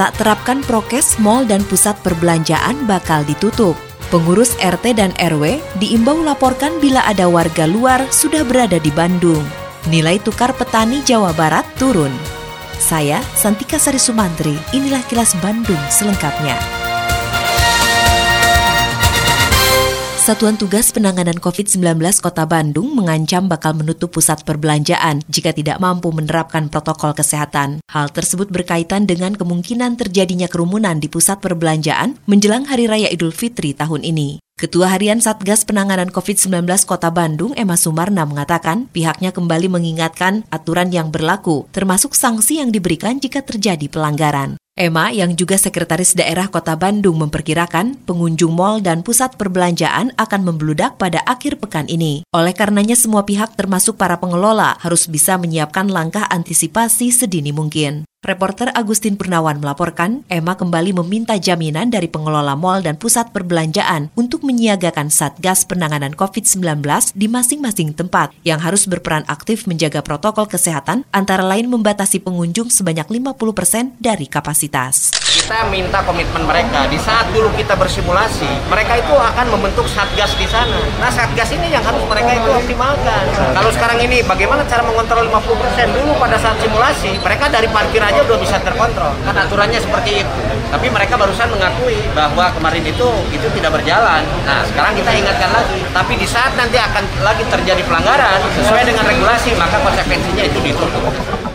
Tak terapkan prokes mal dan pusat perbelanjaan bakal ditutup. Pengurus RT dan RW diimbau laporkan bila ada warga luar sudah berada di Bandung. Nilai tukar petani Jawa Barat turun. Saya Santika Sari Sumantri, inilah kilas Bandung selengkapnya. Satuan Tugas Penanganan COVID-19 Kota Bandung mengancam bakal menutup pusat perbelanjaan jika tidak mampu menerapkan protokol kesehatan. Hal tersebut berkaitan dengan kemungkinan terjadinya kerumunan di pusat perbelanjaan menjelang Hari Raya Idul Fitri tahun ini. Ketua Harian Satgas Penanganan COVID-19 Kota Bandung, Emma Sumarna, mengatakan pihaknya kembali mengingatkan aturan yang berlaku, termasuk sanksi yang diberikan jika terjadi pelanggaran. Emma, yang juga sekretaris daerah Kota Bandung, memperkirakan pengunjung mal dan pusat perbelanjaan akan membludak pada akhir pekan ini. Oleh karenanya, semua pihak, termasuk para pengelola, harus bisa menyiapkan langkah antisipasi sedini mungkin. Reporter Agustin Purnawan melaporkan, Emma kembali meminta jaminan dari pengelola mal dan pusat perbelanjaan untuk menyiagakan Satgas Penanganan COVID-19 di masing-masing tempat yang harus berperan aktif menjaga protokol kesehatan antara lain membatasi pengunjung sebanyak 50% dari kapasitas. Kita minta komitmen mereka. Di saat dulu kita bersimulasi, mereka itu akan membentuk satgas di sana. Nah, satgas ini yang harus mereka itu optimalkan. Kalau sekarang ini bagaimana cara mengontrol 50%? Dulu pada saat simulasi, mereka dari parkir aja udah bisa terkontrol. Kan aturannya seperti itu. Tapi mereka barusan mengakui bahwa kemarin itu itu tidak berjalan. Nah, sekarang kita ingatkan lagi. Tapi di saat nanti akan lagi terjadi pelanggaran sesuai dengan regulasi, maka konsekuensinya itu ditutup.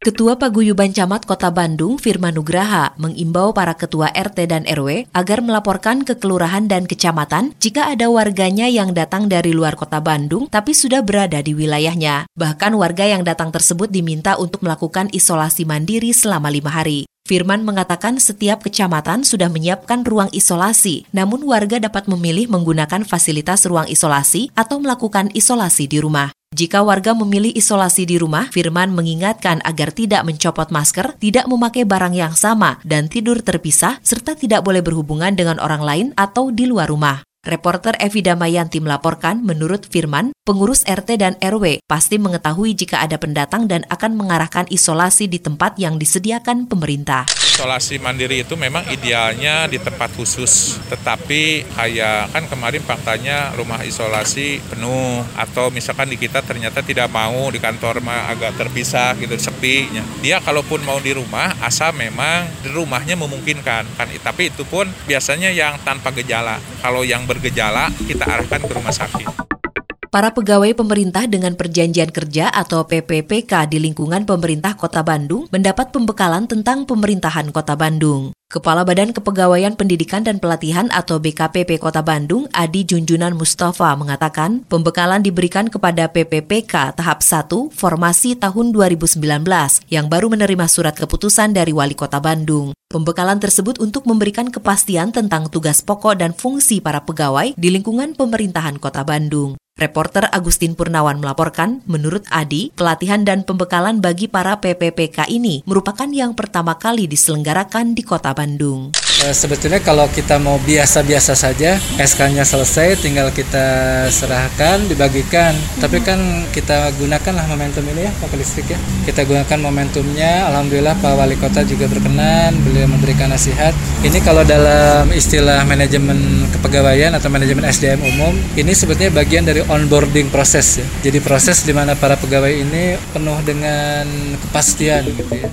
Ketua Paguyuban Camat Kota Bandung, Firman Nugraha, mengimbau para ketua RT dan RW agar melaporkan ke kelurahan dan kecamatan jika ada warganya yang datang dari luar kota Bandung tapi sudah berada di wilayahnya. Bahkan warga yang datang tersebut diminta untuk melakukan isolasi mandiri selama lima hari. Firman mengatakan setiap kecamatan sudah menyiapkan ruang isolasi, namun warga dapat memilih menggunakan fasilitas ruang isolasi atau melakukan isolasi di rumah. Jika warga memilih isolasi di rumah, Firman mengingatkan agar tidak mencopot masker, tidak memakai barang yang sama, dan tidur terpisah, serta tidak boleh berhubungan dengan orang lain atau di luar rumah. Reporter Evi Damayanti melaporkan, menurut Firman, pengurus RT dan RW pasti mengetahui jika ada pendatang dan akan mengarahkan isolasi di tempat yang disediakan pemerintah. Isolasi mandiri itu memang idealnya di tempat khusus, tetapi kayak kan kemarin faktanya rumah isolasi penuh atau misalkan di kita ternyata tidak mau di kantor mah agak terpisah gitu sepi. Dia kalaupun mau di rumah asal memang di rumahnya memungkinkan kan, tapi itu pun biasanya yang tanpa gejala. Kalau yang bergejala kita arahkan ke rumah sakit. Para pegawai pemerintah dengan perjanjian kerja atau PPPK di lingkungan pemerintah Kota Bandung mendapat pembekalan tentang pemerintahan Kota Bandung. Kepala Badan Kepegawaian Pendidikan dan Pelatihan atau BKPP Kota Bandung, Adi Junjunan Mustafa mengatakan, pembekalan diberikan kepada PPPK tahap 1 formasi tahun 2019 yang baru menerima surat keputusan dari Wali Kota Bandung. Pembekalan tersebut untuk memberikan kepastian tentang tugas pokok dan fungsi para pegawai di lingkungan pemerintahan Kota Bandung. Reporter Agustin Purnawan melaporkan, menurut Adi, pelatihan dan pembekalan bagi para PPPK ini merupakan yang pertama kali diselenggarakan di Kota Bandung. Sebetulnya kalau kita mau biasa-biasa saja, SK-nya selesai, tinggal kita serahkan, dibagikan. Tapi kan kita gunakanlah momentum ini ya, Pak Listrik ya. Kita gunakan momentumnya, Alhamdulillah Pak Wali Kota juga berkenan, beliau memberikan nasihat. Ini kalau dalam istilah manajemen kepegawaian atau manajemen SDM umum, ini sebetulnya bagian dari onboarding proses ya. Jadi proses di mana para pegawai ini penuh dengan kepastian gitu ya.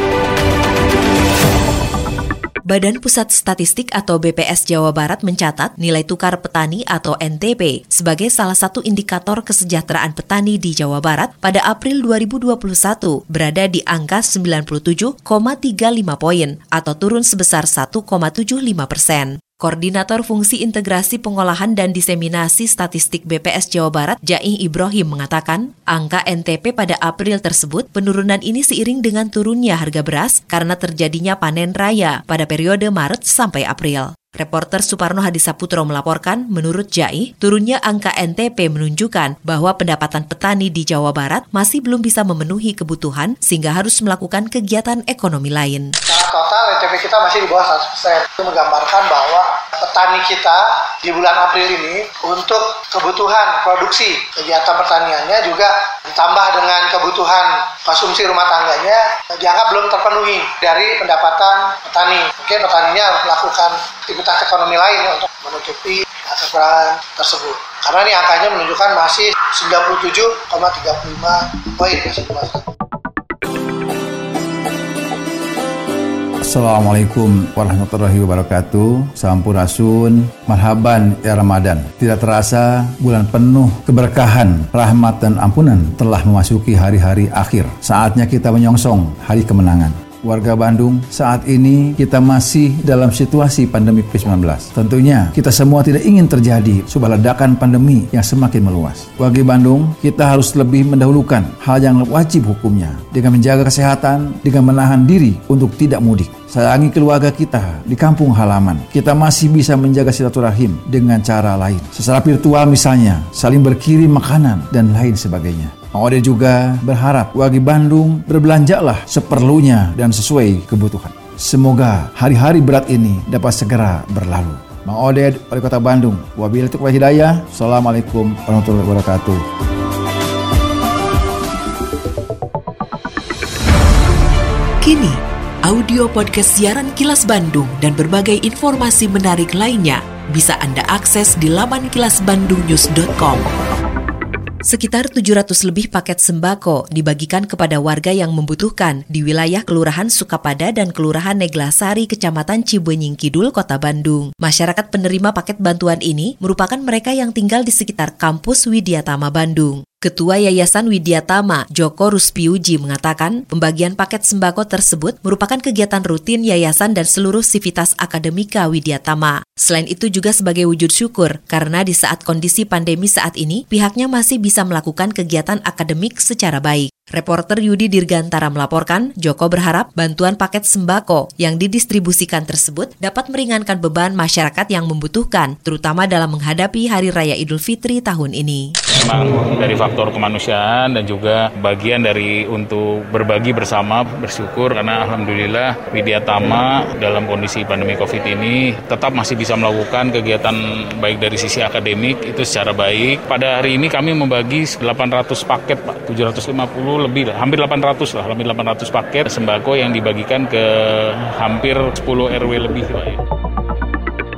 Badan Pusat Statistik atau BPS Jawa Barat mencatat nilai tukar petani atau NTP sebagai salah satu indikator kesejahteraan petani di Jawa Barat pada April 2021 berada di angka 97,35 poin atau turun sebesar 1,75 persen. Koordinator Fungsi Integrasi Pengolahan dan Diseminasi Statistik BPS Jawa Barat, Jaih Ibrahim mengatakan, angka NTP pada April tersebut penurunan ini seiring dengan turunnya harga beras karena terjadinya panen raya pada periode Maret sampai April. Reporter Suparno Hadisaputro melaporkan, menurut Jai, turunnya angka NTP menunjukkan bahwa pendapatan petani di Jawa Barat masih belum bisa memenuhi kebutuhan sehingga harus melakukan kegiatan ekonomi lain. Secara total NTP kita masih di bawah 100%. Itu menggambarkan bahwa petani kita di bulan April ini untuk kebutuhan produksi kegiatan pertaniannya juga ditambah dengan kebutuhan konsumsi rumah tangganya dianggap belum terpenuhi dari pendapatan petani. Mungkin petaninya melakukan aktivitas ekonomi lain untuk menutupi kekurangan tersebut. Karena ini angkanya menunjukkan masih 97,35 poin masih Assalamualaikum warahmatullahi wabarakatuh. Sampurasun. Marhaban ya Ramadan. Tidak terasa bulan penuh keberkahan Rahmat dan ampunan Telah memasuki hari-hari akhir. Saatnya kita menyongsong hari kemenangan warga Bandung, saat ini kita masih dalam situasi pandemi COVID-19. Tentunya kita semua tidak ingin terjadi sebuah ledakan pandemi yang semakin meluas. Warga Bandung, kita harus lebih mendahulukan hal yang wajib hukumnya dengan menjaga kesehatan, dengan menahan diri untuk tidak mudik. Sayangi keluarga kita di kampung halaman. Kita masih bisa menjaga silaturahim dengan cara lain. Secara virtual misalnya, saling berkirim makanan dan lain sebagainya. Mang Ode juga berharap warga Bandung berbelanjalah seperlunya dan sesuai kebutuhan. Semoga hari-hari berat ini dapat segera berlalu. Mang Ode, Wali Kota Bandung. Wabillahi taufiq hidayah. Assalamualaikum warahmatullahi wabarakatuh. Kini, audio podcast siaran Kilas Bandung dan berbagai informasi menarik lainnya bisa Anda akses di laman kilasbandungnews.com. Sekitar 700 lebih paket sembako dibagikan kepada warga yang membutuhkan di wilayah Kelurahan Sukapada dan Kelurahan Neglasari, Kecamatan Cibenying Kidul, Kota Bandung. Masyarakat penerima paket bantuan ini merupakan mereka yang tinggal di sekitar kampus Widyatama Bandung. Ketua Yayasan Widyatama, Joko Ruspiuji mengatakan, pembagian paket sembako tersebut merupakan kegiatan rutin yayasan dan seluruh sivitas akademika Widyatama. Selain itu juga sebagai wujud syukur, karena di saat kondisi pandemi saat ini, pihaknya masih bisa melakukan kegiatan akademik secara baik. Reporter Yudi Dirgantara melaporkan, Joko berharap bantuan paket sembako yang didistribusikan tersebut dapat meringankan beban masyarakat yang membutuhkan, terutama dalam menghadapi Hari Raya Idul Fitri tahun ini. Memang dari faktor kemanusiaan dan juga bagian dari untuk berbagi bersama, bersyukur karena Alhamdulillah Widya Tama dalam kondisi pandemi COVID ini tetap masih bisa melakukan kegiatan baik dari sisi akademik itu secara baik. Pada hari ini kami membagi 800 paket Pak, 750 lebih hampir 800 lah, hampir 800 paket sembako yang dibagikan ke hampir 10 RW lebih. Pak.